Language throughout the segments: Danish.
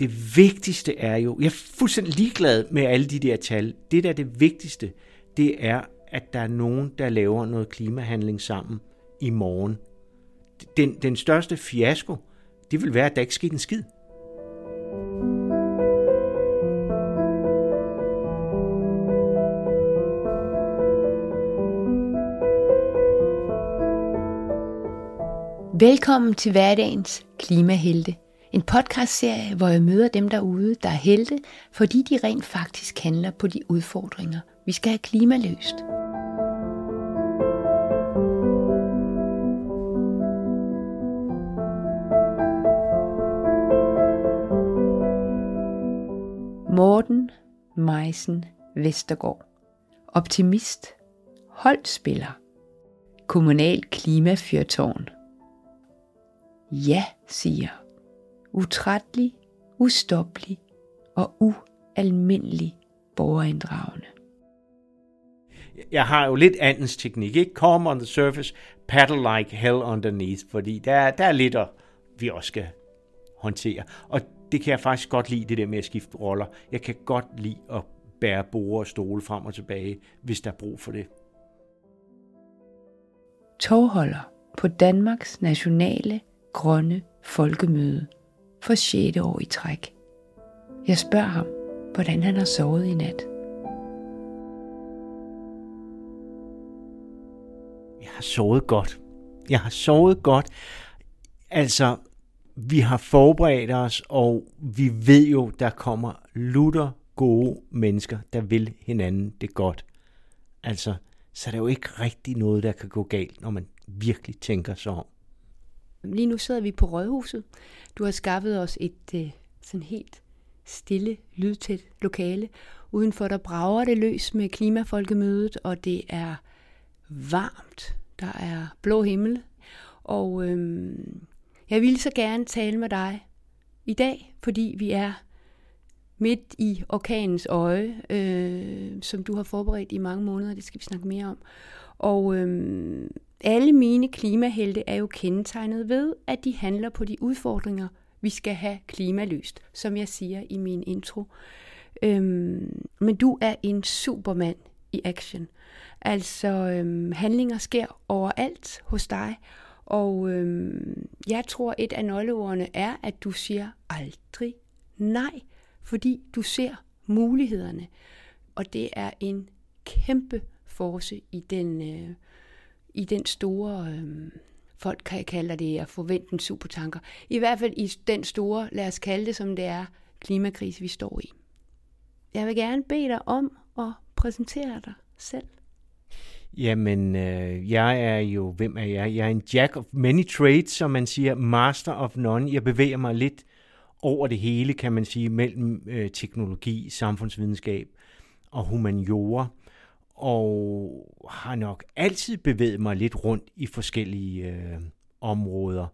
det vigtigste er jo, jeg er fuldstændig ligeglad med alle de der tal. Det der er det vigtigste, det er, at der er nogen, der laver noget klimahandling sammen i morgen. Den, den største fiasko, det vil være, at der ikke sker en skid. Velkommen til hverdagens klimahelte. En podcastserie, hvor jeg møder dem derude, der er helte, fordi de rent faktisk handler på de udfordringer, vi skal have klimaløst. Morten Meisen Vestergaard. Optimist. Holdspiller. Kommunal klimafyrtårn. Ja, siger utrættelig, ustoppelig og ualmindelig borgerinddragende. Jeg har jo lidt andens teknik, ikke? Come on the surface, paddle like hell underneath, fordi der, der er lidt, vi også skal håndtere. Og det kan jeg faktisk godt lide, det der med at skifte roller. Jeg kan godt lide at bære borde og stole frem og tilbage, hvis der er brug for det. Togholder på Danmarks nationale grønne folkemøde for 6. år i træk. Jeg spørger ham, hvordan han har sovet i nat. Jeg har sovet godt. Jeg har sovet godt. Altså, vi har forberedt os, og vi ved jo, der kommer lutter gode mennesker, der vil hinanden det godt. Altså, så er der jo ikke rigtig noget, der kan gå galt, når man virkelig tænker sig om. Lige nu sidder vi på Rådhuset. Du har skaffet os et øh, sådan helt stille, lydtæt lokale. Udenfor der brager det løs med klimafolkemødet, og det er varmt. Der er blå himmel. Og øhm, jeg ville så gerne tale med dig i dag, fordi vi er midt i orkanens øje, øh, som du har forberedt i mange måneder. Det skal vi snakke mere om. Og øhm, alle mine klimahelte er jo kendetegnet ved, at de handler på de udfordringer, vi skal have klimaløst, som jeg siger i min intro. Øhm, men du er en supermand i action. Altså, øhm, handlinger sker overalt hos dig, og øhm, jeg tror, et af nøgleordene er, at du siger aldrig nej, fordi du ser mulighederne. Og det er en kæmpe force i den øh, i den store, øh, folk kan kalde det at forvente en supertanker, i hvert fald i den store, lad os kalde det som det er, klimakrise, vi står i. Jeg vil gerne bede dig om at præsentere dig selv. Jamen, øh, jeg er jo, hvem er jeg? Jeg er en jack of many trades, som man siger, master of none. Jeg bevæger mig lidt over det hele, kan man sige, mellem øh, teknologi, samfundsvidenskab og humaniora og har nok altid bevæget mig lidt rundt i forskellige øh, områder.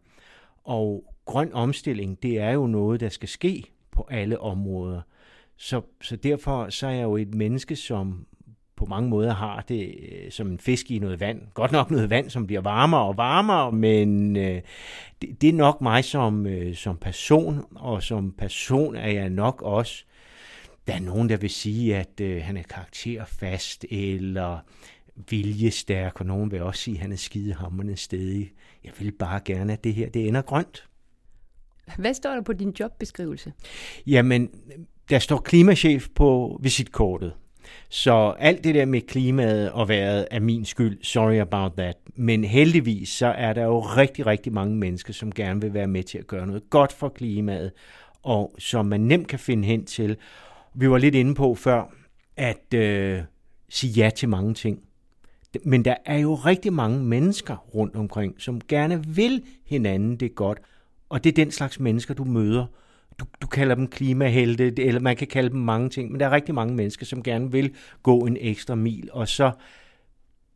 Og grøn omstilling, det er jo noget, der skal ske på alle områder. Så, så derfor så er jeg jo et menneske, som på mange måder har det øh, som en fisk i noget vand. Godt nok noget vand, som bliver varmere og varmere, men øh, det, det er nok mig som, øh, som person, og som person er jeg nok også der er nogen, der vil sige, at øh, han er karakterfast eller viljestærk, og nogen vil også sige, at han er skidehammerende stedig. Jeg vil bare gerne, at det her det ender grønt. Hvad står der på din jobbeskrivelse? Jamen, der står klimachef på visitkortet. Så alt det der med klimaet og vejret er min skyld. Sorry about that. Men heldigvis så er der jo rigtig, rigtig mange mennesker, som gerne vil være med til at gøre noget godt for klimaet, og som man nemt kan finde hen til vi var lidt inde på før, at øh, sige ja til mange ting. Men der er jo rigtig mange mennesker rundt omkring, som gerne vil hinanden det godt. Og det er den slags mennesker, du møder. Du, du kalder dem klimahelte, eller man kan kalde dem mange ting, men der er rigtig mange mennesker, som gerne vil gå en ekstra mil, og så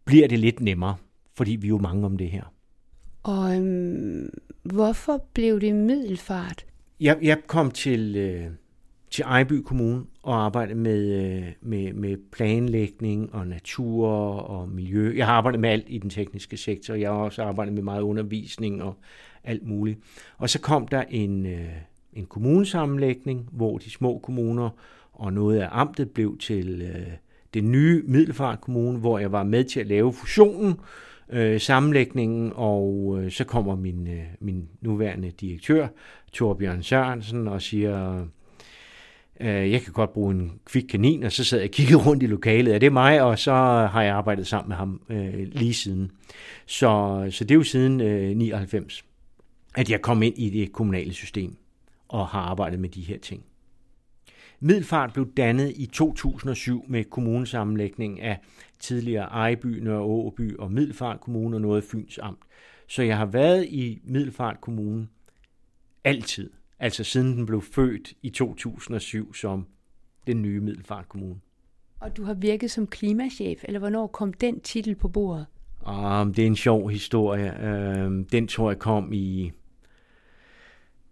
bliver det lidt nemmere, fordi vi er jo mange om det her. Og øhm, hvorfor blev det middelfart? Jeg, jeg kom til, øh, til Ejby Kommune og arbejdet med, øh, med, med planlægning og natur og miljø. Jeg har arbejdet med alt i den tekniske sektor. Jeg har også arbejdet med meget undervisning og alt muligt. Og så kom der en, øh, en kommunesammenlægning, hvor de små kommuner og noget af amtet blev til øh, nye Middelfart Kommune, hvor jeg var med til at lave fusionen, øh, sammenlægningen, og øh, så kommer min, øh, min nuværende direktør, Torbjørn Sørensen, og siger, øh, jeg kan godt bruge en kvik kanin, og så sad jeg og kiggede rundt i lokalet, er det mig, og så har jeg arbejdet sammen med ham øh, lige siden. Så, så det er jo siden øh, 99, at jeg kom ind i det kommunale system og har arbejdet med de her ting. Middelfart blev dannet i 2007 med kommunesammenlægning af tidligere Ejby, Nørre Åby og Middelfart Kommune og noget Fyns Amt. Så jeg har været i Middelfart Kommune altid, altså siden den blev født i 2007 som den nye Middelfart Kommune. Og du har virket som klimachef, eller hvornår kom den titel på bordet? Um, det er en sjov historie. Uh, den tror jeg kom i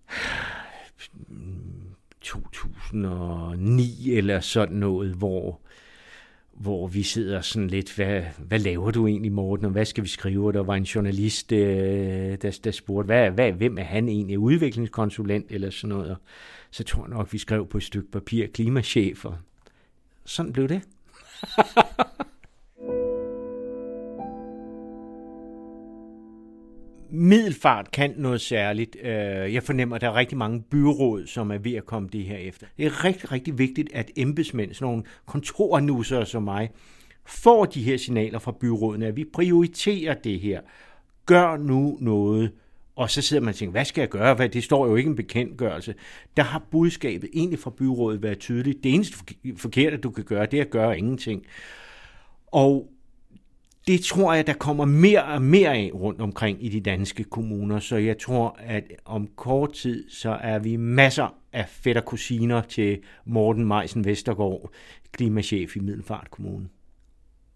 2009 eller sådan noget, hvor, hvor vi sidder sådan lidt, hvad, hvad laver du egentlig, Morten, og hvad skal vi skrive? Der var en journalist, øh, der, der spurgte, hvad, hvad, hvem er han egentlig, udviklingskonsulent eller sådan noget? Og så tror jeg nok, vi skrev på et stykke papir, klimachef, og sådan blev det. Middelfart kan noget særligt. Øh, jeg fornemmer, at der er rigtig mange byråd, som er ved at komme det her efter. Det er rigtig, rigtig vigtigt, at embedsmænd, sådan nogle kontornusser som mig, får de her signaler fra byrådene, at vi prioriterer det her. Gør nu noget. Og så sidder man og tænker, hvad skal jeg gøre? Hvad? Det står jo ikke en bekendtgørelse. Der har budskabet egentlig fra byrådet været tydeligt. Det eneste forkerte, du kan gøre, det er at gøre ingenting. Og det tror jeg, der kommer mere og mere af rundt omkring i de danske kommuner, så jeg tror, at om kort tid, så er vi masser af fætter kusiner til Morten Meisen Vestergaard, klimachef i Middelfart Kommune.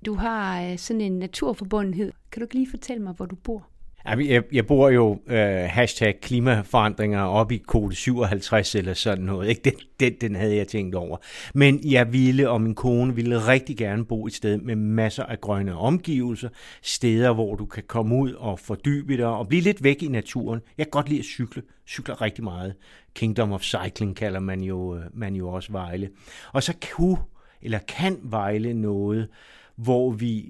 Du har øh, sådan en naturforbundhed. Kan du ikke lige fortælle mig, hvor du bor? Jeg, jeg bor jo øh, hashtag klimaforandringer op i kode 57 eller sådan noget. Ikke? Den, den, den havde jeg tænkt over. Men jeg ville, og min kone ville rigtig gerne bo et sted med masser af grønne omgivelser. Steder, hvor du kan komme ud og fordybe dig og blive lidt væk i naturen. Jeg kan godt lide at cykle. Cykler rigtig meget. Kingdom of Cycling kalder man jo, øh, man jo også Vejle. Og så kunne, eller kan Vejle noget, hvor vi,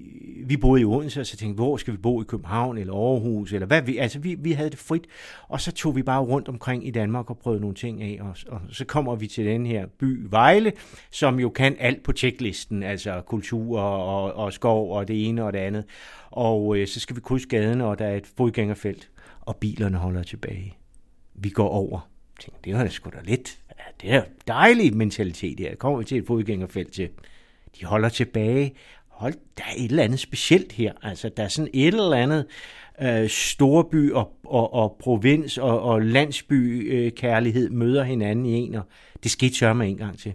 vi boede i Odense, og så tænkte hvor skal vi bo i København eller Aarhus, eller hvad vi, altså vi, vi havde det frit, og så tog vi bare rundt omkring i Danmark og prøvede nogle ting af, og, og så kommer vi til den her by Vejle, som jo kan alt på tjeklisten, altså kultur og, og skov og det ene og det andet, og øh, så skal vi krydse gaden, og der er et fodgængerfelt, og bilerne holder tilbage. Vi går over. Tænkte, det var da sgu da lidt, det er dejlig mentalitet her. Kommer vi til et fodgængerfelt til, de holder tilbage, hold, der er et eller andet specielt her. Altså, der er sådan et eller andet øh, storby og, og, og provins og, og landsby øh, kærlighed møder hinanden i en, og det skete sørme en gang til.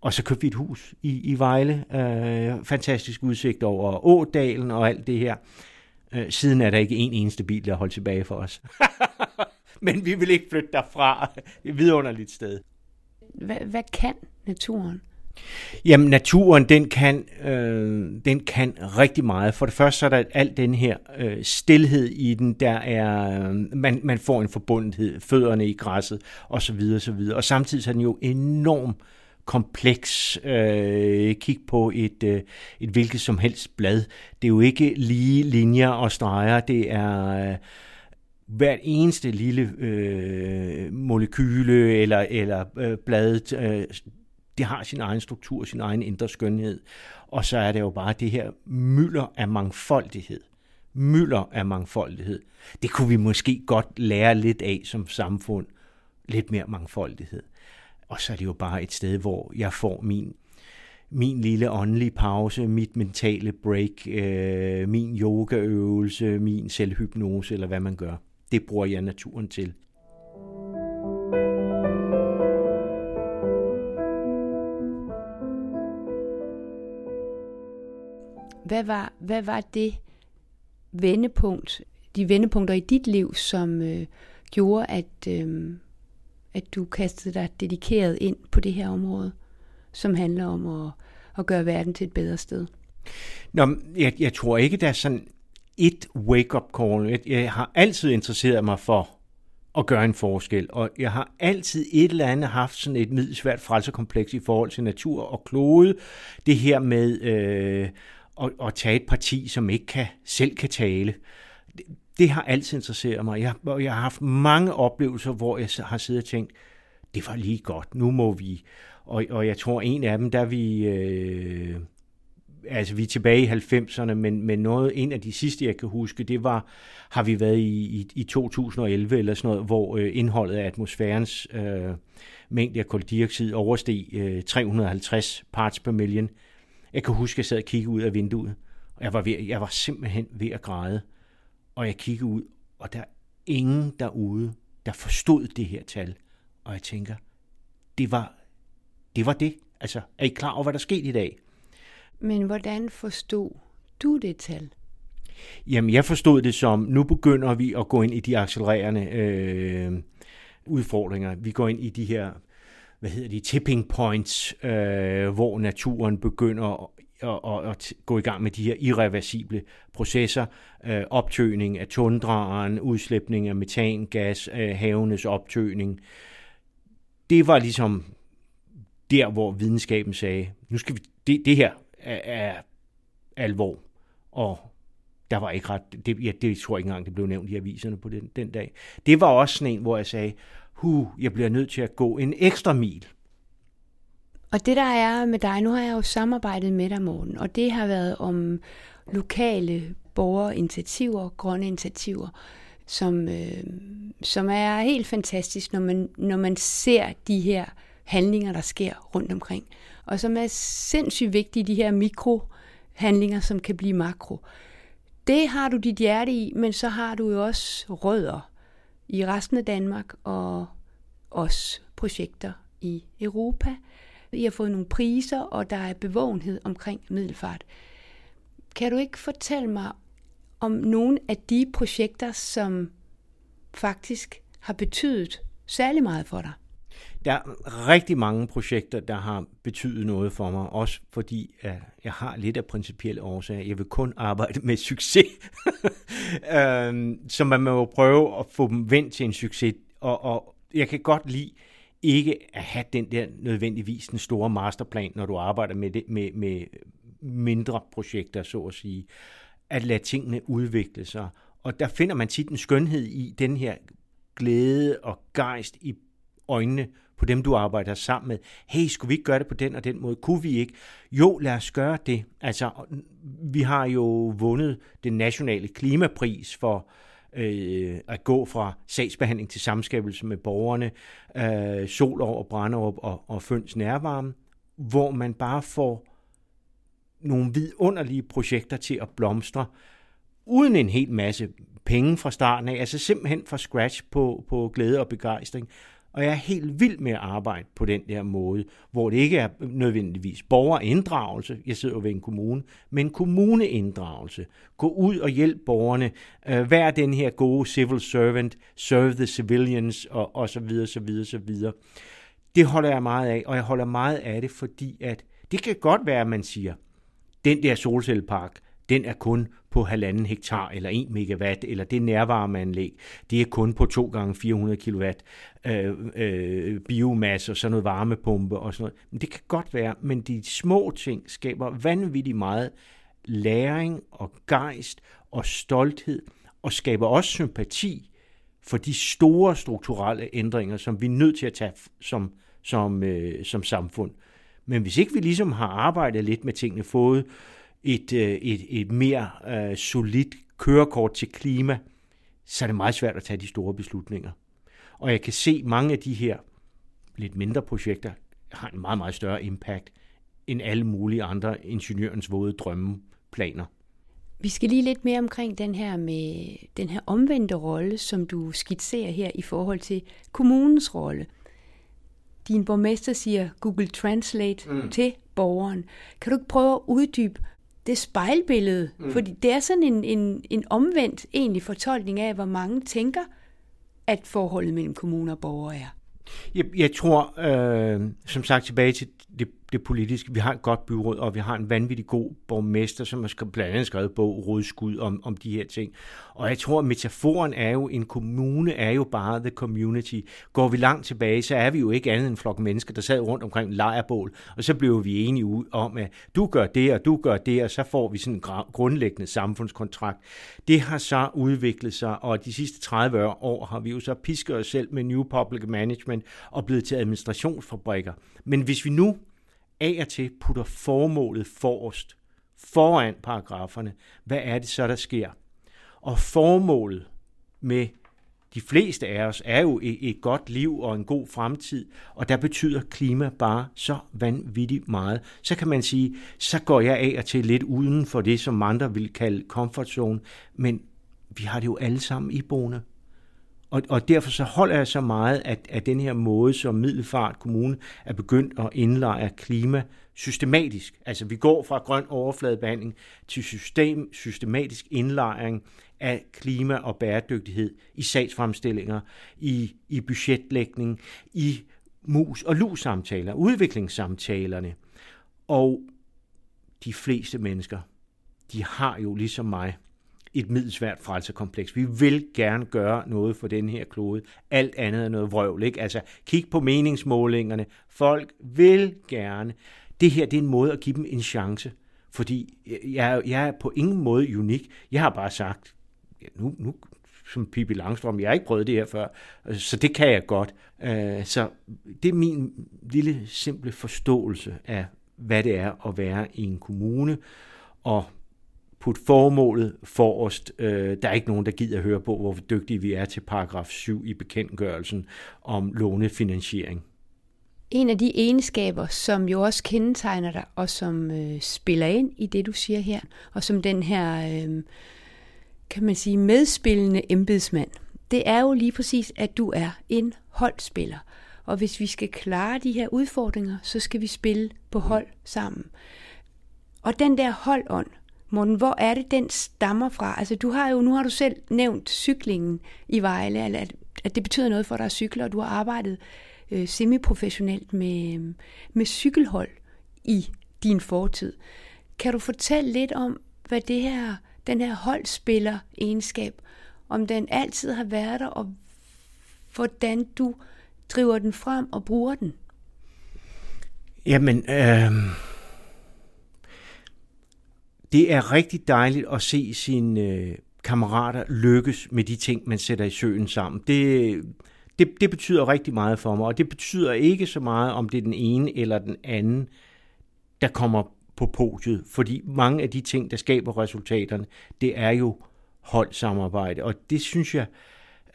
Og så købte vi et hus i, i Vejle. Øh, fantastisk udsigt over Ådalen og alt det her. Øh, siden er der ikke en eneste bil, der holdt tilbage for os. Men vi vil ikke flytte derfra. Det er et vidunderligt sted. Hvad, hvad kan naturen? Jamen, naturen, den kan, øh, den kan rigtig meget. For det første så er der alt den her øh, stillhed i den, der er, øh, man, man får en forbundethed, fødderne i græsset, og så videre, så videre. Og samtidig er den jo enormt kompleks. Øh, kig på et, øh, et hvilket som helst blad. Det er jo ikke lige linjer og streger, det er... Øh, hvert eneste lille øh, molekyle eller, eller øh, bladet øh, det har sin egen struktur, sin egen indre skønhed. Og så er det jo bare det her mylder af mangfoldighed. Mylder af mangfoldighed. Det kunne vi måske godt lære lidt af som samfund. Lidt mere mangfoldighed. Og så er det jo bare et sted, hvor jeg får min min lille åndelige pause, mit mentale break, øh, min yogaøvelse, min selvhypnose, eller hvad man gør. Det bruger jeg naturen til. Hvad var, hvad var det vendepunkt, de vendepunkter i dit liv, som øh, gjorde, at, øh, at du kastede dig dedikeret ind på det her område, som handler om at, at gøre verden til et bedre sted? Nå, jeg, jeg tror ikke, der er sådan et wake-up call. Jeg, jeg har altid interesseret mig for at gøre en forskel, og jeg har altid et eller andet haft sådan et middelsvært frelserkompleks i forhold til natur og klode. Det her med øh, at, at tage et parti, som ikke kan, selv kan tale. Det, det har altid interesseret mig. Jeg, jeg har haft mange oplevelser, hvor jeg har siddet og tænkt, det var lige godt, nu må vi. Og, og jeg tror, en af dem, der vi... Øh, altså vi er tilbage i 90'erne, men, men noget, en af de sidste, jeg kan huske, det var, har vi været i, i, i 2011 eller sådan noget, hvor øh, indholdet af atmosfærens øh, mængde af koldioxid oversteg øh, 350 parts per million. Jeg kan huske, at jeg sad og kiggede ud af vinduet, og jeg var, ved, jeg var simpelthen ved at græde. Og jeg kiggede ud, og der er ingen derude, der forstod det her tal. Og jeg tænker, det var det. Var det. Altså, er I klar over, hvad der skete i dag? Men hvordan forstod du det tal? Jamen, jeg forstod det som, nu begynder vi at gå ind i de accelererende øh, udfordringer. Vi går ind i de her, hvad hedder de, tipping points, øh, hvor naturen begynder at, at, at gå i gang med de her irreversible processer. Øh, optøning af tundraen, udslipning af metangas, øh, havenes optøning. Det var ligesom der, hvor videnskaben sagde, nu skal vi, det, det her er, er alvor, og der var ikke ret, det, ja, det tror jeg ikke engang, det blev nævnt i aviserne på den, den dag. Det var også sådan en, hvor jeg sagde, hu, jeg bliver nødt til at gå en ekstra mil. Og det der er med dig, nu har jeg jo samarbejdet med dig, Morten, og det har været om lokale borgerinitiativer, grønne initiativer, som, øh, som er helt fantastisk, når man, når man ser de her handlinger, der sker rundt omkring og som er sindssygt vigtige, de her mikrohandlinger, som kan blive makro. Det har du dit hjerte i, men så har du jo også rødder i resten af Danmark og også projekter i Europa. I har fået nogle priser, og der er bevågenhed omkring middelfart. Kan du ikke fortælle mig om nogle af de projekter, som faktisk har betydet særlig meget for dig? Der er rigtig mange projekter, der har betydet noget for mig, også fordi at jeg har lidt af principielle årsager. Jeg vil kun arbejde med succes. Øhm, så man må jo prøve at få dem vendt til en succes. Og, og jeg kan godt lide ikke at have den der nødvendigvis den store masterplan, når du arbejder med, det, med, med mindre projekter, så at sige. At lade tingene udvikle sig. Og der finder man tit en skønhed i den her glæde og gejst i øjnene på dem, du arbejder sammen med. Hey, skulle vi ikke gøre det på den og den måde? Kunne vi ikke? Jo, lad os gøre det. Altså, vi har jo vundet den nationale klimapris for øh, at gå fra sagsbehandling til samskabelse med borgerne, øh, Sol over Brænderup og, og Føns Nærvarme, hvor man bare får nogle vidunderlige projekter til at blomstre, uden en hel masse penge fra starten af, altså simpelthen fra scratch på, på glæde og begejstring. Og jeg er helt vild med at arbejde på den der måde, hvor det ikke er nødvendigvis borgerinddragelse, jeg sidder jo ved en kommune, men kommuneinddragelse. Gå ud og hjælp borgerne. Øh, vær den her gode civil servant, serve the civilians, og, og så videre, så videre, så videre. Det holder jeg meget af, og jeg holder meget af det, fordi at det kan godt være, at man siger, den der solcellepark, den er kun på halvanden hektar eller 1 megawatt, eller det nærvarmeanlæg, det er kun på 2 gange 400 kilowatt øh, øh, biomasse og sådan noget varmepumpe og sådan noget. Men det kan godt være, men de små ting skaber vanvittigt meget læring og gejst og stolthed, og skaber også sympati for de store strukturelle ændringer, som vi er nødt til at tage som, som, øh, som samfund. Men hvis ikke vi ligesom har arbejdet lidt med tingene, fået et, øh, et, et mere øh, solidt kørekort til klima, så er det meget svært at tage de store beslutninger. Og jeg kan se mange af de her lidt mindre projekter har en meget, meget større impact end alle mulige andre ingeniørens våde drømmeplaner. Vi skal lige lidt mere omkring den her med den her omvendte rolle, som du skitserer her i forhold til kommunens rolle. Din borgmester siger Google Translate mm. til borgeren. Kan du ikke prøve at uddybe, det spejlbillede. Mm. Fordi det er sådan en, en, en omvendt egentlig fortolkning af, hvor mange tænker, at forholdet mellem kommuner og borgere er. Jeg, jeg tror, øh, som sagt tilbage til det, politiske. Vi har et godt byråd, og vi har en vanvittig god borgmester, som har blandt andet skrevet bog Rådskud om, om de her ting. Og jeg tror, at metaforen er jo, en kommune er jo bare the community. Går vi langt tilbage, så er vi jo ikke andet end en flok mennesker, der sad rundt omkring en lejrbål, og så blev vi enige om, at du gør det, og du gør det, og så får vi sådan en grundlæggende samfundskontrakt. Det har så udviklet sig, og de sidste 30 år har vi jo så pisket os selv med New Public Management og blevet til administrationsfabrikker. Men hvis vi nu af og til putter formålet forrest, foran paragraferne, hvad er det så, der sker? Og formålet med de fleste af os er jo et, et godt liv og en god fremtid, og der betyder klima bare så vanvittigt meget. Så kan man sige, så går jeg af og til lidt uden for det, som andre vil kalde comfort zone, men vi har det jo alle sammen i boende. Og, og derfor så holder jeg så meget af, af den her måde, som Middelfart Kommune er begyndt at indlejre klima systematisk. Altså vi går fra grøn overfladebehandling til system, systematisk indlejring af klima og bæredygtighed i sagsfremstillinger, i, i budgetlægning, i mus- og lus-samtaler, udviklingssamtalerne. Og de fleste mennesker, de har jo ligesom mig et middelsvært frelsekompleks. Vi vil gerne gøre noget for den her klode. Alt andet er noget vrøvl. Ikke? Altså, kig på meningsmålingerne. Folk vil gerne. Det her det er en måde at give dem en chance. Fordi øh, jeg, jeg er på ingen måde unik. Jeg har bare sagt, ja, nu, nu som Pippi Langstrøm, jeg har ikke prøvet det her før, øh, så det kan jeg godt. Øh, så det er min lille simple forståelse af, hvad det er at være i en kommune, og putte formålet forrest. Øh, der er ikke nogen, der gider at høre på, hvor dygtige vi er til paragraf 7 i bekendtgørelsen om lånefinansiering. En af de egenskaber, som jo også kendetegner dig, og som øh, spiller ind i det, du siger her, og som den her, øh, kan man sige, medspillende embedsmand, det er jo lige præcis, at du er en holdspiller. Og hvis vi skal klare de her udfordringer, så skal vi spille på hold sammen. Og den der holdånd, Morten, hvor er det, den stammer fra? Altså, du har jo, nu har du selv nævnt cyklingen i Vejle, at, at det betyder noget for dig at cykle, og du har arbejdet øh, semiprofessionelt med, med cykelhold i din fortid. Kan du fortælle lidt om, hvad det her, den her holdspiller-egenskab, om den altid har været der, og hvordan du driver den frem og bruger den? Jamen, øh det er rigtig dejligt at se sine øh, kammerater lykkes med de ting, man sætter i søen sammen. Det, det, det betyder rigtig meget for mig, og det betyder ikke så meget, om det er den ene eller den anden, der kommer på podiet, fordi mange af de ting, der skaber resultaterne, det er jo holdsamarbejde, og det synes jeg,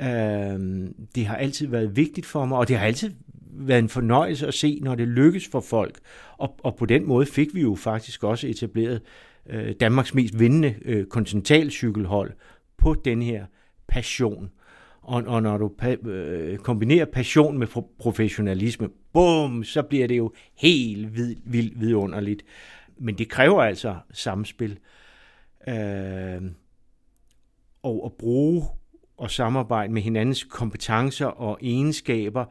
øh, det har altid været vigtigt for mig, og det har altid været en fornøjelse at se, når det lykkes for folk, og, og på den måde fik vi jo faktisk også etableret øh, Øh, Danmarks mest vindende øh, kontinentalcykelhold på den her passion. Og, og når du pa- øh, kombinerer passion med professionalisme, bum, så bliver det jo helt vid, vildt vidunderligt. Men det kræver altså samspil. Øh, og at bruge og samarbejde med hinandens kompetencer og egenskaber,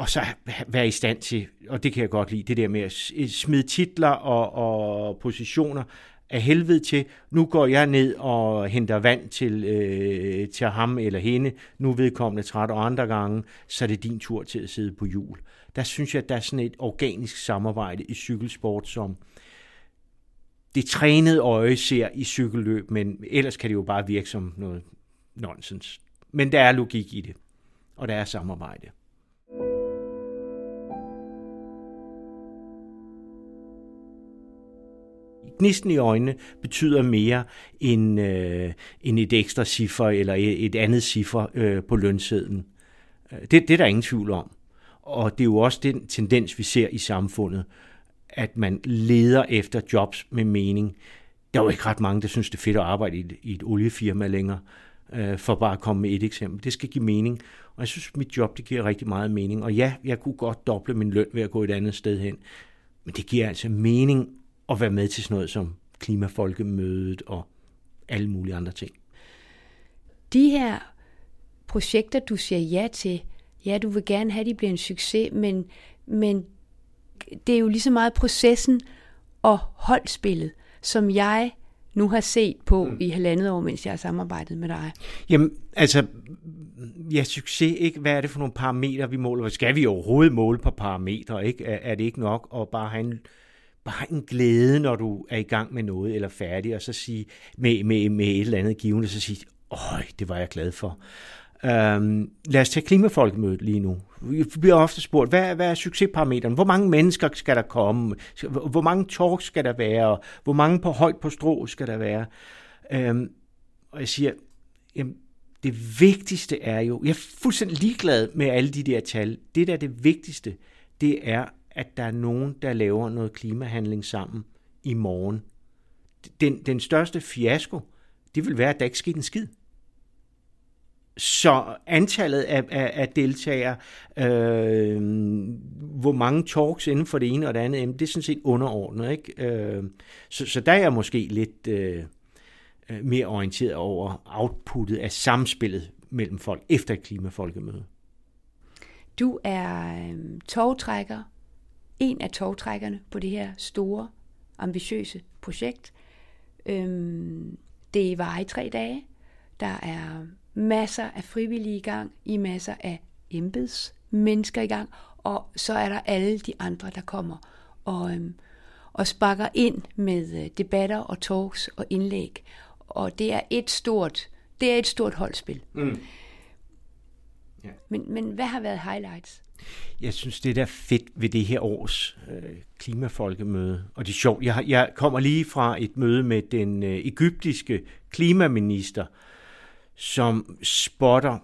og så være i stand til, og det kan jeg godt lide, det der med at øh, smide titler og, og positioner af helvede til, nu går jeg ned og henter vand til, øh, til ham eller hende, nu vedkommende træt, og andre gange, så er det din tur til at sidde på jul. Der synes jeg, at der er sådan et organisk samarbejde i cykelsport, som det trænede øje ser i cykelløb, men ellers kan det jo bare virke som noget nonsens. Men der er logik i det, og der er samarbejde. Gnisten i øjnene betyder mere end, øh, end et ekstra ciffer eller et, andet ciffer øh, på lønsedlen. Øh, det, det er der ingen tvivl om. Og det er jo også den tendens, vi ser i samfundet, at man leder efter jobs med mening. Der er jo ikke ret mange, der synes, det er fedt at arbejde i et, i et oliefirma længere, øh, for bare at komme med et eksempel. Det skal give mening. Og jeg synes, mit job det giver rigtig meget mening. Og ja, jeg kunne godt doble min løn ved at gå et andet sted hen. Men det giver altså mening at være med til sådan noget som klimafolkemødet og alle mulige andre ting. De her projekter, du siger ja til, ja, du vil gerne have, at de bliver en succes, men, men det er jo lige så meget processen og holdspillet, som jeg nu har set på mm. i halvandet år, mens jeg har samarbejdet med dig. Jamen, altså, ja, succes, ikke? Hvad er det for nogle parametre, vi måler? Skal vi overhovedet måle på parametre, ikke? Er, er det ikke nok at bare have en, bare en glæde, når du er i gang med noget eller færdig, og så sige med, med, med et eller andet givende, så sige, øj, det var jeg glad for. Øhm, lad os tage klimafolkemødet lige nu. Vi bliver ofte spurgt, hvad, hvad er succesparametrene? Hvor mange mennesker skal der komme? Hvor mange talks skal der være? Hvor mange på højt på strå skal der være? Øhm, og jeg siger, jamen, det vigtigste er jo, jeg er fuldstændig ligeglad med alle de der tal. Det der er det vigtigste, det er, at der er nogen, der laver noget klimahandling sammen i morgen. Den, den største fiasko, det vil være, at der ikke sker en skid. Så antallet af, af, af deltagere, øh, hvor mange talks inden for det ene og det andet, det er sådan set underordnet. Ikke? Øh, så, så der er jeg måske lidt øh, øh, mere orienteret over outputtet af samspillet mellem folk efter et klimafolkemøde. Du er øh, togtrækker, en af togtrækkerne på det her store, ambitiøse projekt. Øh, det var i tre dage. Der er masser af frivillige i gang, i masser af embedsmennesker i gang, og så er der alle de andre, der kommer og, øhm, og sparker ind med øh, debatter og talks og indlæg. Og det er et stort, det er et stort holdspil. Mm. Ja. Men, men hvad har været highlights? Jeg synes, det er fedt ved det her års øh, klimafolkemøde. Og det er sjovt. Jeg, jeg kommer lige fra et møde med den øh, egyptiske klimaminister, som spotter,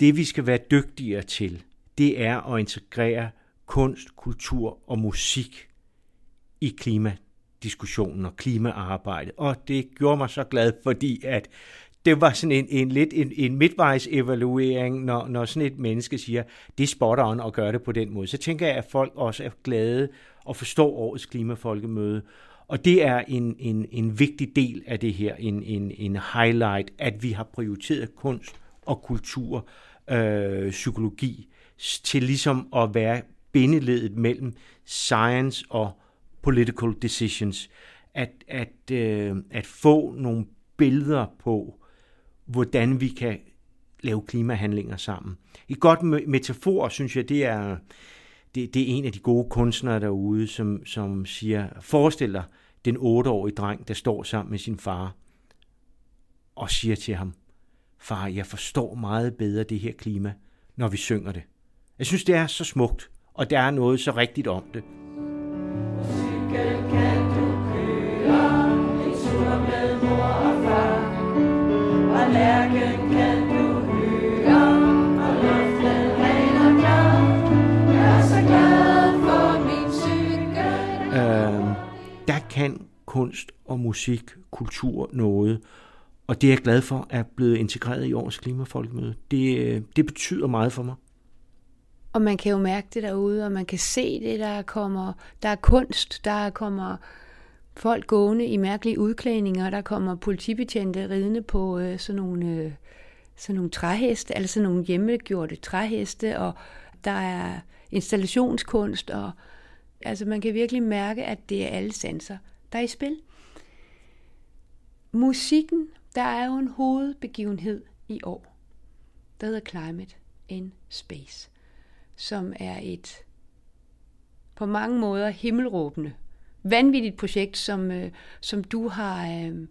det vi skal være dygtigere til, det er at integrere kunst, kultur og musik i klimadiskussionen og klimaarbejdet. Og det gjorde mig så glad, fordi at det var sådan en, en lidt en, en midtvejs evaluering, når, når sådan et menneske siger, det er spot on at gøre det på den måde. Så tænker jeg, at folk også er glade og forstår årets klimafolkemøde, og det er en, en, en vigtig del af det her, en, en, en highlight, at vi har prioriteret kunst og kultur, øh, psykologi, til ligesom at være bindeledet mellem science og political decisions. At, at, øh, at få nogle billeder på, hvordan vi kan lave klimahandlinger sammen. Et godt metafor, synes jeg, det er, det, det er en af de gode kunstnere derude, som, som siger, forestil dig den otteårige dreng, der står sammen med sin far og siger til ham, far, jeg forstår meget bedre det her klima, når vi synger det. Jeg synes, det er så smukt, og der er noget så rigtigt om det. Kunst og musik, kultur noget, og det er jeg glad for er blevet integreret i årets klimafolkemøde. Det, øh, det betyder meget for mig. Og man kan jo mærke det derude, og man kan se det, der kommer, der er kunst, der kommer folk gående i mærkelige udklædninger, der kommer politibetjente ridende på øh, sådan nogle, øh, sådan nogle træheste, altså nogle hjemmegjorte træheste, og der er installationskunst, og Altså man kan virkelig mærke, at det er alle sanser, der er i spil. Musikken, der er jo en hovedbegivenhed i år, der hedder Climate in Space, som er et på mange måder himmelråbende, vanvittigt projekt, som, øh, som du har, øh,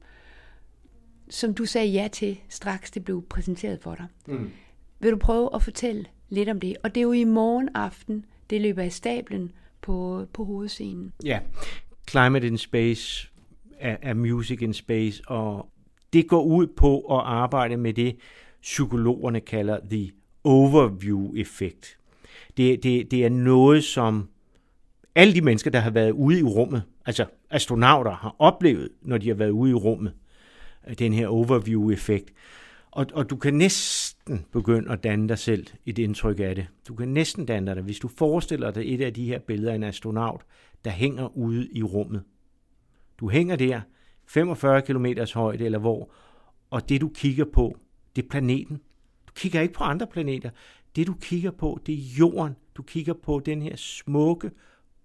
som du sagde ja til, straks det blev præsenteret for dig. Mm. Vil du prøve at fortælle lidt om det? Og det er jo i morgen aften, det løber i stablen på, på hovedscenen. Ja, Climate in Space er, er Music in Space, og det går ud på at arbejde med det, psykologerne kalder the overview-effekt. Det, det, det er noget, som alle de mennesker, der har været ude i rummet, altså astronauter, har oplevet, når de har været ude i rummet, den her overview-effekt. Og, og du kan næsten begynde at danne dig selv et indtryk af det. Du kan næsten danne dig det, hvis du forestiller dig et af de her billeder af en astronaut, der hænger ude i rummet. Du hænger der, 45 km højde eller hvor, og det du kigger på, det er planeten. Du kigger ikke på andre planeter. det du kigger på, det er jorden. Du kigger på den her smukke,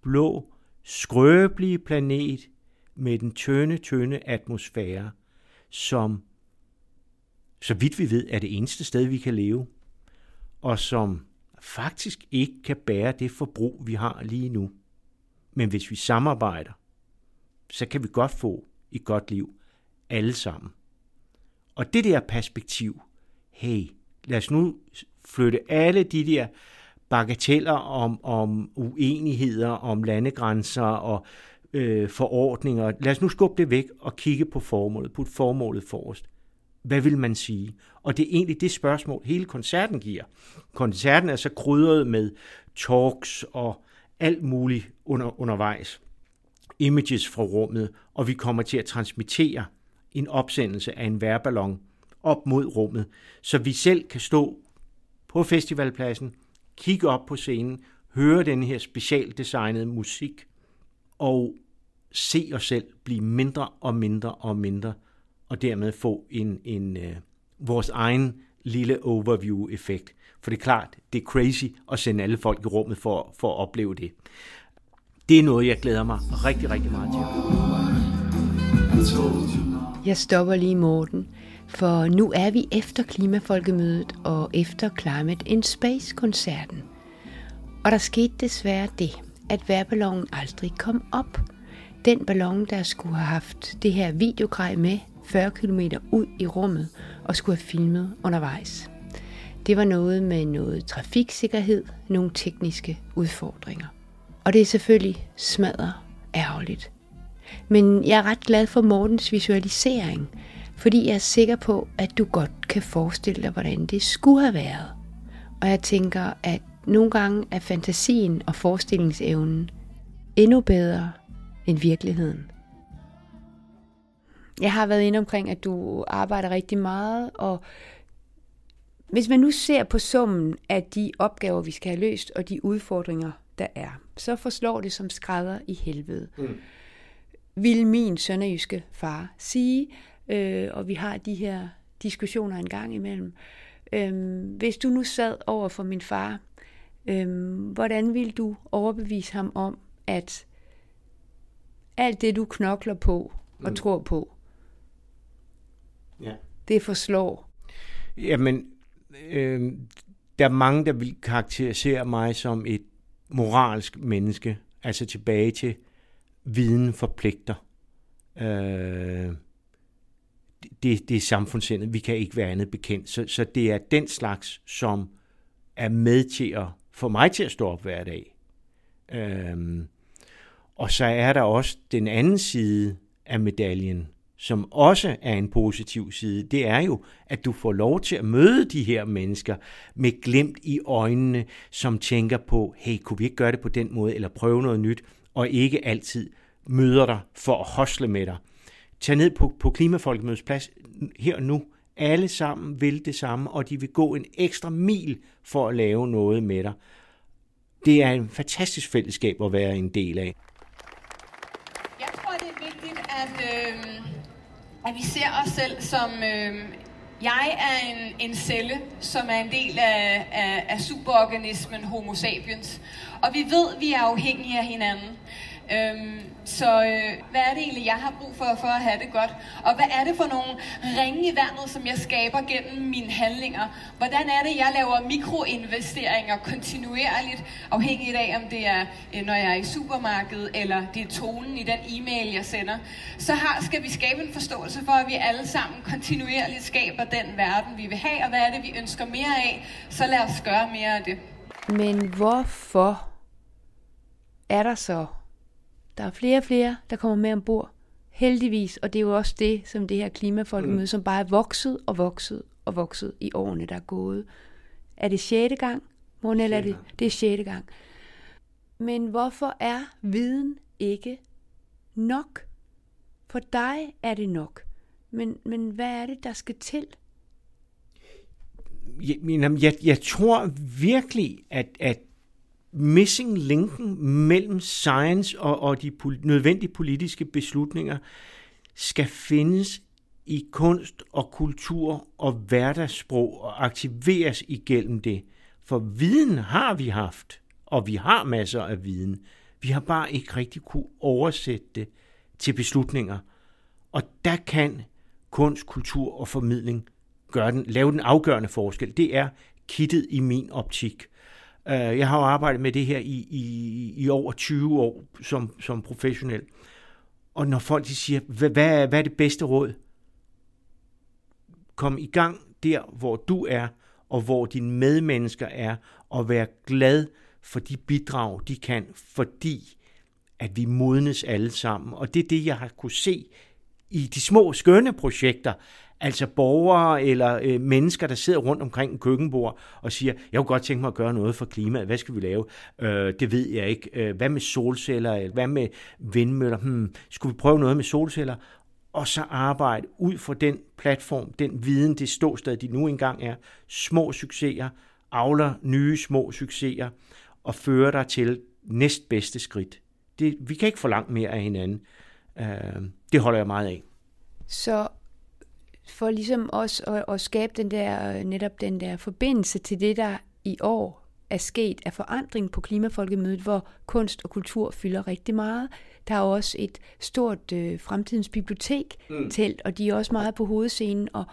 blå, skrøbelige planet med den tynde, tynde atmosfære, som så vidt vi ved, er det eneste sted, vi kan leve, og som faktisk ikke kan bære det forbrug, vi har lige nu. Men hvis vi samarbejder, så kan vi godt få et godt liv alle sammen. Og det der perspektiv, hey, lad os nu flytte alle de der bagateller om, om uenigheder, om landegrænser og øh, forordninger. Lad os nu skubbe det væk og kigge på formålet, putte formålet forrest. Hvad vil man sige? Og det er egentlig det spørgsmål, hele koncerten giver. Koncerten er så krydret med talks og alt muligt under, undervejs. Images fra rummet, og vi kommer til at transmittere en opsendelse af en værballon op mod rummet, så vi selv kan stå på festivalpladsen, kigge op på scenen, høre den her specialdesignede musik og se os selv blive mindre og mindre og mindre, og dermed få en, en uh, vores egen lille overview-effekt. For det er klart, det er crazy at sende alle folk i rummet for, for at opleve det. Det er noget, jeg glæder mig rigtig, rigtig meget til. Jeg stopper lige Morten, for nu er vi efter Klimafolkemødet og efter Climate in Space-koncerten. Og der skete desværre det, at værballonen aldrig kom op. Den ballon, der skulle have haft det her videogrej med 40 km ud i rummet og skulle have filmet undervejs. Det var noget med noget trafiksikkerhed, nogle tekniske udfordringer. Og det er selvfølgelig smadret ærgerligt. Men jeg er ret glad for Mortens visualisering, fordi jeg er sikker på, at du godt kan forestille dig, hvordan det skulle have været. Og jeg tænker, at nogle gange er fantasien og forestillingsevnen endnu bedre end virkeligheden. Jeg har været inde omkring, at du arbejder rigtig meget, og hvis man nu ser på summen af de opgaver, vi skal have løst, og de udfordringer, der er, så forslår det som skrædder i helvede. Mm. Vil min sønderjyske far sige, øh, og vi har de her diskussioner en gang imellem. Øh, hvis du nu sad over for min far, øh, hvordan vil du overbevise ham om, at alt det, du knokler på og mm. tror på, ja. det forslår? Jamen, øh, der er mange, der vil karakterisere mig som et moralsk menneske, altså tilbage til viden forpligter. Øh, det, det er samfundssindet. Vi kan ikke være andet bekendt. Så, så det er den slags, som er med til at få mig til at stå op hver dag. Øhm, og så er der også den anden side af medaljen, som også er en positiv side, det er jo, at du får lov til at møde de her mennesker med glemt i øjnene, som tænker på, hey, kunne vi ikke gøre det på den måde, eller prøve noget nyt, og ikke altid møder dig for at hosle med dig. Tag ned på, på Klimafolkemødets plads her og nu. Alle sammen vil det samme, og de vil gå en ekstra mil for at lave noget med dig. Det er en fantastisk fællesskab at være en del af. Jeg tror, det er vigtigt, at, øh, at vi ser os selv som... Øh, jeg er en, en celle, som er en del af, af, af superorganismen Homo sapiens. Og vi ved, at vi er afhængige af hinanden. Øhm, så øh, hvad er det egentlig, jeg har brug for, for at have det godt? Og hvad er det for nogle ringe i vandet, som jeg skaber gennem mine handlinger? Hvordan er det, jeg laver mikroinvesteringer kontinuerligt, afhængigt af, om det er, øh, når jeg er i supermarkedet, eller det er tonen i den e-mail, jeg sender? Så har, skal vi skabe en forståelse for, at vi alle sammen kontinuerligt skaber den verden, vi vil have, og hvad er det, vi ønsker mere af? Så lad os gøre mere af det. Men hvorfor er der så der er flere og flere, der kommer med ombord. Heldigvis, og det er jo også det, som det her klimafolkemøde, mm. som bare er vokset og vokset og vokset i årene, der er gået. Er det sjette gang, Morten, eller er det, det er sjette gang? Men hvorfor er viden ikke nok? For dig er det nok. Men, men hvad er det, der skal til? Jeg, jeg, jeg tror virkelig, at, at missing linken mellem science og, og de pol- nødvendige politiske beslutninger skal findes i kunst og kultur og hverdagssprog og aktiveres igennem det. For viden har vi haft, og vi har masser af viden. Vi har bare ikke rigtig kunne oversætte det til beslutninger. Og der kan kunst, kultur og formidling gøre den, lave den afgørende forskel. Det er kittet i min optik. Øh, jeg har jo arbejdet med det her i, i, i over 20 år som, som professionel. Og når folk de siger, hvad, hvad, er, hvad er det bedste råd? Kom i gang der, hvor du er, og hvor dine medmennesker er, og vær glad for de bidrag, de kan, fordi at vi modnes alle sammen. Og det er det, jeg har kunne se i de små skønne projekter, altså borgere eller øh, mennesker, der sidder rundt omkring en køkkenbord og siger, jeg kunne godt tænke mig at gøre noget for klimaet, hvad skal vi lave? Øh, det ved jeg ikke. Øh, hvad med solceller? Hvad med vindmøller? Hmm, skulle vi prøve noget med solceller? Og så arbejde ud fra den platform, den viden, det ståsted, de nu engang er. Små succeser, avler nye små succeser og fører dig til næstbedste skridt. Det, vi kan ikke forlange mere af hinanden. Øh, det holder jeg meget af. Så for ligesom også at, at skabe den der, netop den der forbindelse til det, der i år er sket af forandring på Klimafolkemødet, hvor kunst og kultur fylder rigtig meget. Der er også et stort øh, fremtidens bibliotek mm. telt, og de er også meget på hovedscenen, og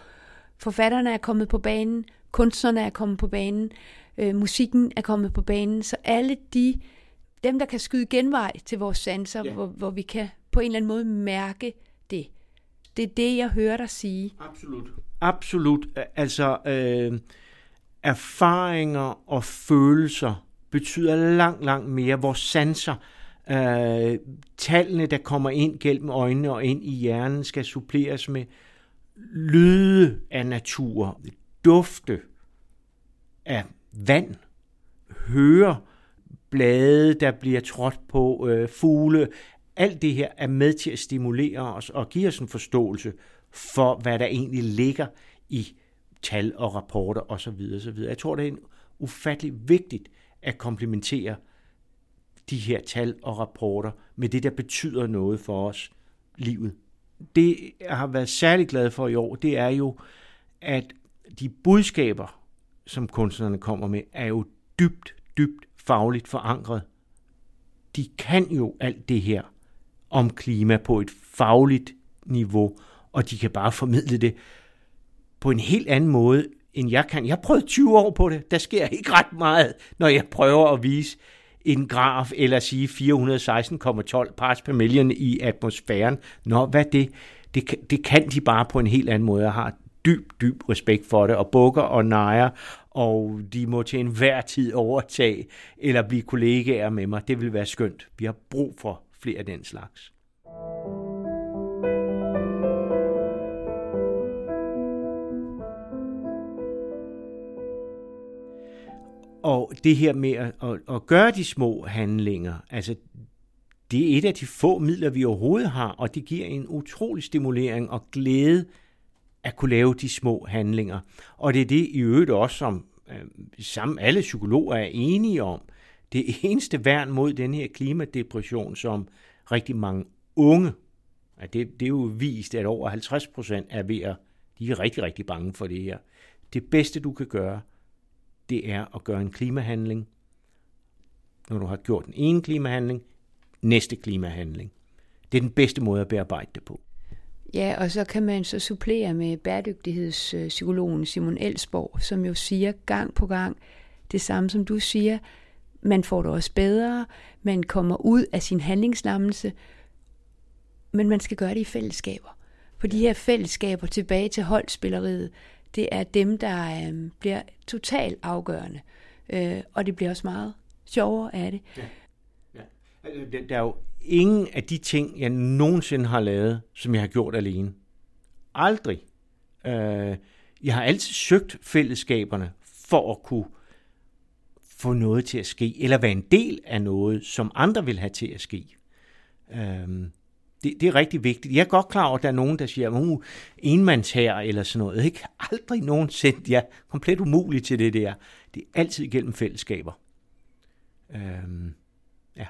forfatterne er kommet på banen, kunstnerne er kommet på banen, øh, musikken er kommet på banen, så alle de, dem der kan skyde genvej til vores sanser, yeah. hvor, hvor vi kan på en eller anden måde mærke det. Det er det, jeg hører dig sige. Absolut. Absolut. Altså, øh, erfaringer og følelser betyder langt, langt mere. Vores sanser, øh, tallene, der kommer ind gennem øjnene og ind i hjernen, skal suppleres med lyde af natur, dufte af vand, høre blade, der bliver trådt på, øh, fugle, alt det her er med til at stimulere os og give os en forståelse for, hvad der egentlig ligger i tal og rapporter osv. osv. Jeg tror, det er en ufattelig vigtigt at komplementere de her tal og rapporter med det, der betyder noget for os, livet. Det, jeg har været særlig glad for i år, det er jo, at de budskaber, som kunstnerne kommer med, er jo dybt, dybt fagligt forankret. De kan jo alt det her om klima på et fagligt niveau, og de kan bare formidle det på en helt anden måde, end jeg kan. Jeg har prøvet 20 år på det. Der sker ikke ret meget, når jeg prøver at vise en graf, eller sige 416,12 parts per million i atmosfæren. Nå, hvad det? Det, det kan de bare på en helt anden måde. Jeg har dyb, dyb respekt for det, og bukker og nejer, og de må til enhver tid overtage eller blive kollegaer med mig. Det vil være skønt. Vi har brug for flere af den slags. Og det her med at, at, at gøre de små handlinger, altså det er et af de få midler, vi overhovedet har, og det giver en utrolig stimulering og glæde at kunne lave de små handlinger. Og det er det i øvrigt også, som øh, sammen alle psykologer er enige om. Det eneste værn mod den her klimadepression, som rigtig mange unge, at det, det er jo vist, at over 50 procent er ved at, de er rigtig, rigtig bange for det her. Det bedste, du kan gøre, det er at gøre en klimahandling. Når du har gjort den ene klimahandling, næste klimahandling. Det er den bedste måde at bearbejde det på. Ja, og så kan man så supplere med bæredygtighedspsykologen Simon Elsborg, som jo siger gang på gang det samme, som du siger. Man får det også bedre, man kommer ud af sin handlingslammelse, men man skal gøre det i fællesskaber. For de her fællesskaber tilbage til holdspilleriet, det er dem, der øh, bliver totalt afgørende. Øh, og det bliver også meget sjovere af det. Ja. Ja. Altså, der er jo ingen af de ting, jeg nogensinde har lavet, som jeg har gjort alene. Aldrig. Øh, jeg har altid søgt fællesskaberne for at kunne få noget til at ske, eller være en del af noget, som andre vil have til at ske. Øh, det, det er rigtig vigtigt. Jeg er godt klar over, at der er nogen, der siger, uh, enmands her eller sådan noget. Ikke aldrig nogensinde. Jeg er komplet umulig til det der. Det er altid gennem fællesskaber. Øhm, ja.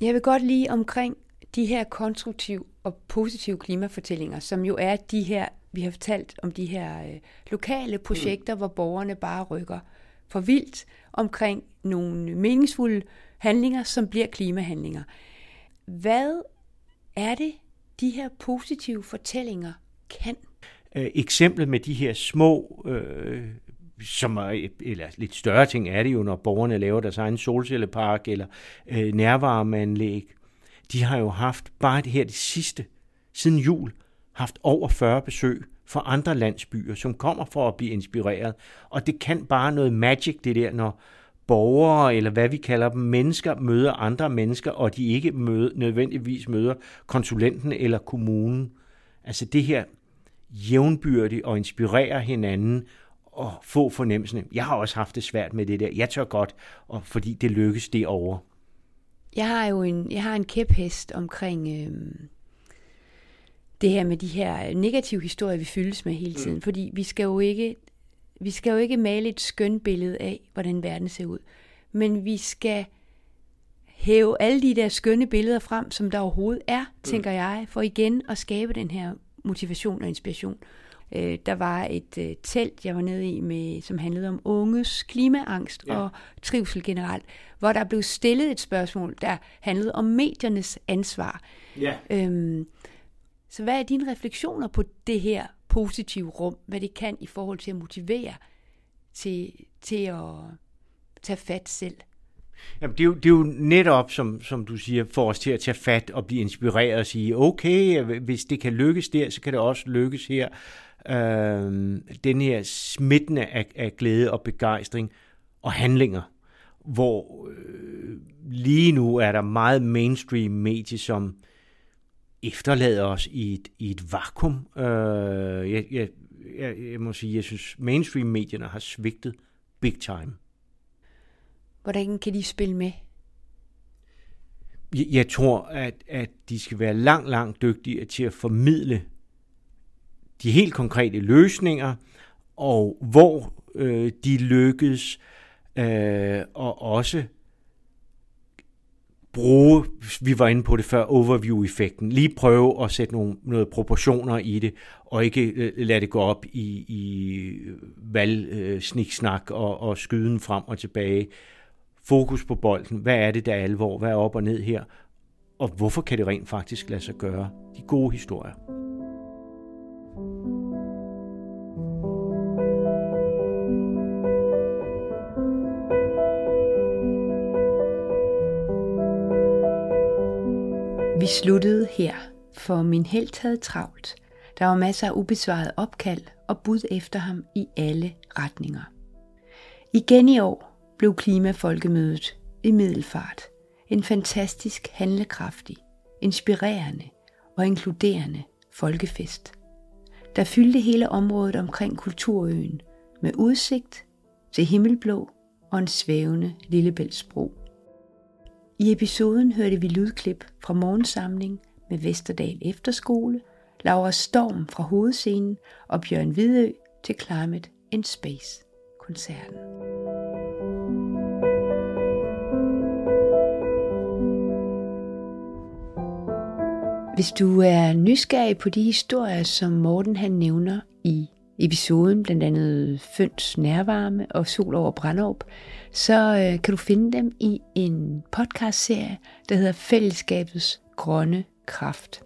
Jeg vil godt lige omkring de her konstruktive og positive klimafortællinger, som jo er de her Vi har fortalt om de her øh, lokale projekter, mm. hvor borgerne bare rykker for vildt omkring nogle meningsfulde handlinger, som bliver klimahandlinger. Hvad er det, de her positive fortællinger kan? Øh, eksemplet med de her små, øh, som er, eller lidt større ting er det jo, når borgerne laver deres egen solcellepark eller øh, nærvarmeanlæg. De har jo haft bare det her det sidste, siden jul, haft over 40 besøg fra andre landsbyer, som kommer for at blive inspireret. Og det kan bare noget magic, det der, når borgere, eller hvad vi kalder dem, mennesker, møder andre mennesker, og de ikke møde, nødvendigvis møder konsulenten eller kommunen. Altså det her jævnbyrdigt og inspirere hinanden og få fornemmelsen. Jeg har også haft det svært med det der. Jeg tør godt, og fordi det lykkes derovre. over. Jeg har jo en, jeg har en kæphest omkring øh, det her med de her negative historier, vi fyldes med hele tiden. Mm. Fordi vi skal jo ikke vi skal jo ikke male et skønt billede af, hvordan verden ser ud. Men vi skal hæve alle de der skønne billeder frem, som der overhovedet er, mm. tænker jeg, for igen at skabe den her motivation og inspiration. Øh, der var et øh, telt, jeg var nede i, med, som handlede om unges klimaangst ja. og trivsel generelt, hvor der blev stillet et spørgsmål, der handlede om mediernes ansvar. Ja. Øhm, så hvad er dine refleksioner på det her positive rum, hvad det kan i forhold til at motivere til, til at tage fat selv? Jamen, det, er jo, det er jo netop, som, som du siger, for os til at tage fat og blive inspireret og sige, okay, hvis det kan lykkes der, så kan det også lykkes her. Øh, den her smittende af, af glæde og begejstring og handlinger, hvor øh, lige nu er der meget mainstream medie, som efterlader os i et, i et vakuum. Øh, jeg, jeg, jeg, jeg må sige, jeg synes, mainstream-medierne har svigtet big time. Hvordan kan de spille med? Jeg, jeg tror, at, at de skal være langt, langt dygtige til at formidle de helt konkrete løsninger, og hvor øh, de lykkes, øh, og også bruge, vi var inde på det før, overview-effekten. Lige prøve at sætte nogle, noget proportioner i det, og ikke øh, lade det gå op i, i valgsniksnak øh, øh og, og skyden frem og tilbage. Fokus på bolden. Hvad er det, der er alvor? Hvad er op og ned her? Og hvorfor kan det rent faktisk lade sig gøre? De gode historier. Vi sluttede her, for min helt havde travlt. Der var masser af ubesvaret opkald og bud efter ham i alle retninger. Igen i år blev Klimafolkemødet i Middelfart en fantastisk handlekraftig, inspirerende og inkluderende folkefest, der fyldte hele området omkring Kulturøen med udsigt til himmelblå og en svævende Lillebæltsbro. I episoden hørte vi lydklip fra morgensamling med Vesterdal Efterskole, Laura Storm fra hovedscenen og Bjørn Hvidø til Climate in Space koncerten. Hvis du er nysgerrig på de historier, som Morten han nævner i episoden, blandt andet Føns Nærvarme og Sol over Brandåb, så øh, kan du finde dem i en podcastserie, der hedder Fællesskabets Grønne Kraft.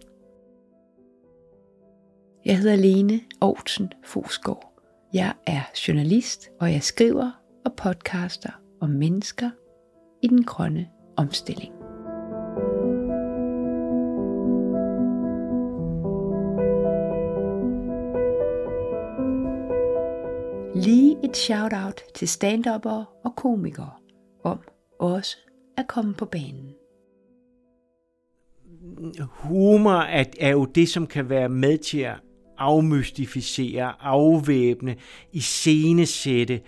Jeg hedder Lene Aarhusen Fosgaard. Jeg er journalist, og jeg skriver og podcaster om mennesker i den grønne omstilling. Lige et shout-out til stand og komikere om også at komme på banen. Humor er, er jo det, som kan være med til at afmystificere, afvæbne, iscenesætte,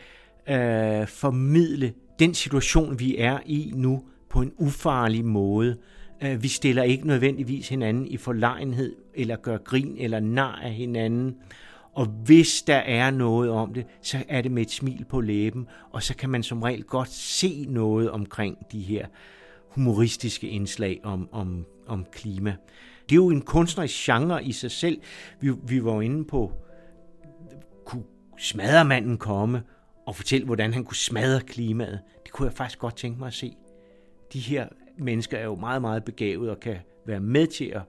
øh, formidle den situation, vi er i nu på en ufarlig måde. Øh, vi stiller ikke nødvendigvis hinanden i forlegenhed, eller gør grin eller nar af hinanden. Og hvis der er noget om det, så er det med et smil på læben, og så kan man som regel godt se noget omkring de her humoristiske indslag om, om, om klima. Det er jo en kunstnerisk genre i sig selv. Vi, vi var inde på kunne smadremanden komme og fortælle, hvordan han kunne smadre klimaet. Det kunne jeg faktisk godt tænke mig at se. De her mennesker er jo meget, meget begavet og kan være med til at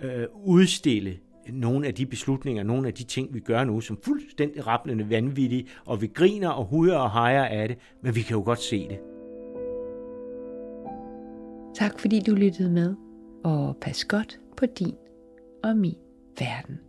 øh, udstille nogle af de beslutninger, nogle af de ting, vi gør nu, som fuldstændig rappelende vanvittige, og vi griner og huder og hejer af det, men vi kan jo godt se det. Tak fordi du lyttede med, og pas godt på din og min verden.